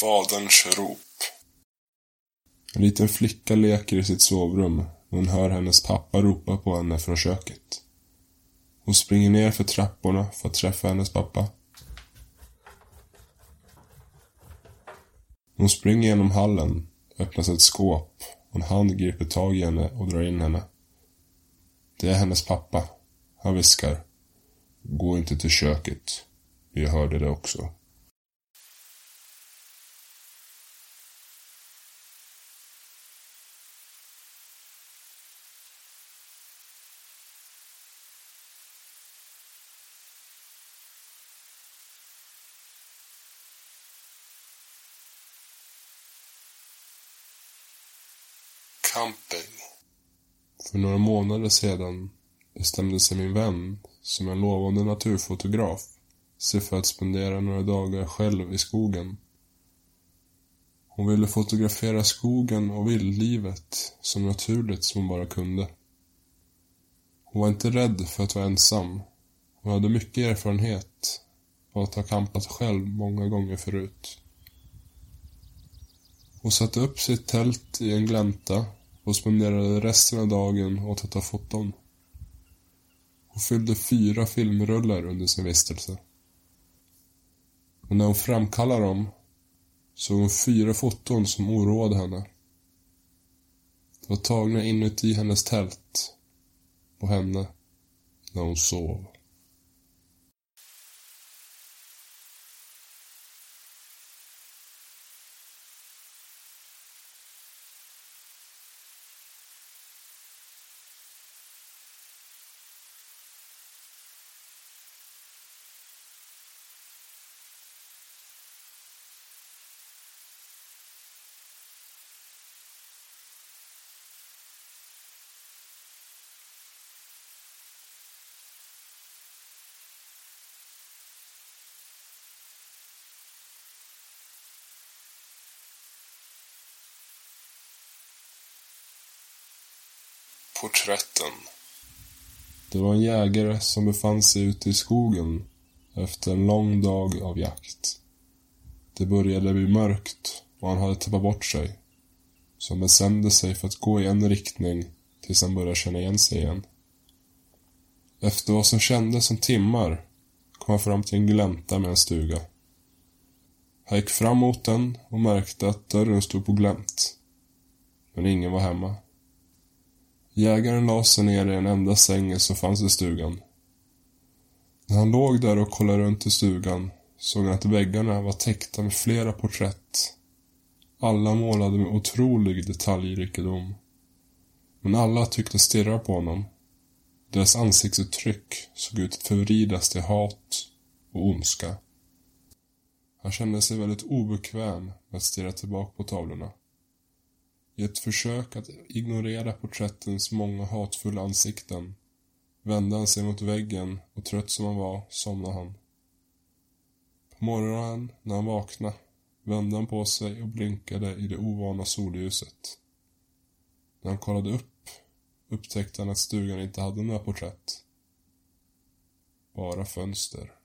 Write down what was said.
Faderns rop. En liten flicka leker i sitt sovrum och hon hör hennes pappa ropa på henne från köket. Hon springer ner för trapporna för att träffa hennes pappa. Hon springer genom hallen, öppnas ett skåp och en hand griper tag i henne och drar in henne. Det är hennes pappa. Han viskar. Gå inte till köket. Jag hörde det också. Camping. För några månader sedan bestämde sig min vän, som är en lovande naturfotograf, sig för att spendera några dagar själv i skogen. Hon ville fotografera skogen och vildlivet så naturligt som hon bara kunde. Hon var inte rädd för att vara ensam. Hon hade mycket erfarenhet av att ha campat själv många gånger förut. Hon satte upp sitt tält i en glänta och spenderade resten av dagen åt att ta foton. Hon fyllde fyra filmrullar under sin vistelse. Men när hon framkallade dem såg hon fyra foton som oroade henne. De var tagna inuti hennes tält. På henne. När hon sov. Porträtten. Det var en jägare som befann sig ute i skogen efter en lång dag av jakt. Det började bli mörkt och han hade tappat bort sig. Så han bestämde sig för att gå i en riktning tills han började känna igen sig igen. Efter vad som kändes som timmar kom han fram till en glänta med en stuga. Han gick fram mot den och märkte att dörren stod på glänt. Men ingen var hemma. Jägaren la sig ner i den enda sängen som fanns i stugan. När han låg där och kollade runt i stugan såg han att väggarna var täckta med flera porträtt. Alla målade med otrolig detaljrikedom. Men alla tyckte stirra på honom. Deras ansiktsuttryck såg ut att förvridas till hat och ondska. Han kände sig väldigt obekväm med att stirra tillbaka på tavlorna. I ett försök att ignorera porträttens många hatfulla ansikten vände han sig mot väggen och trött som han var somnade han. På morgonen när han vaknade vände han på sig och blinkade i det ovana solljuset. När han kollade upp upptäckte han att stugan inte hade några porträtt. Bara fönster.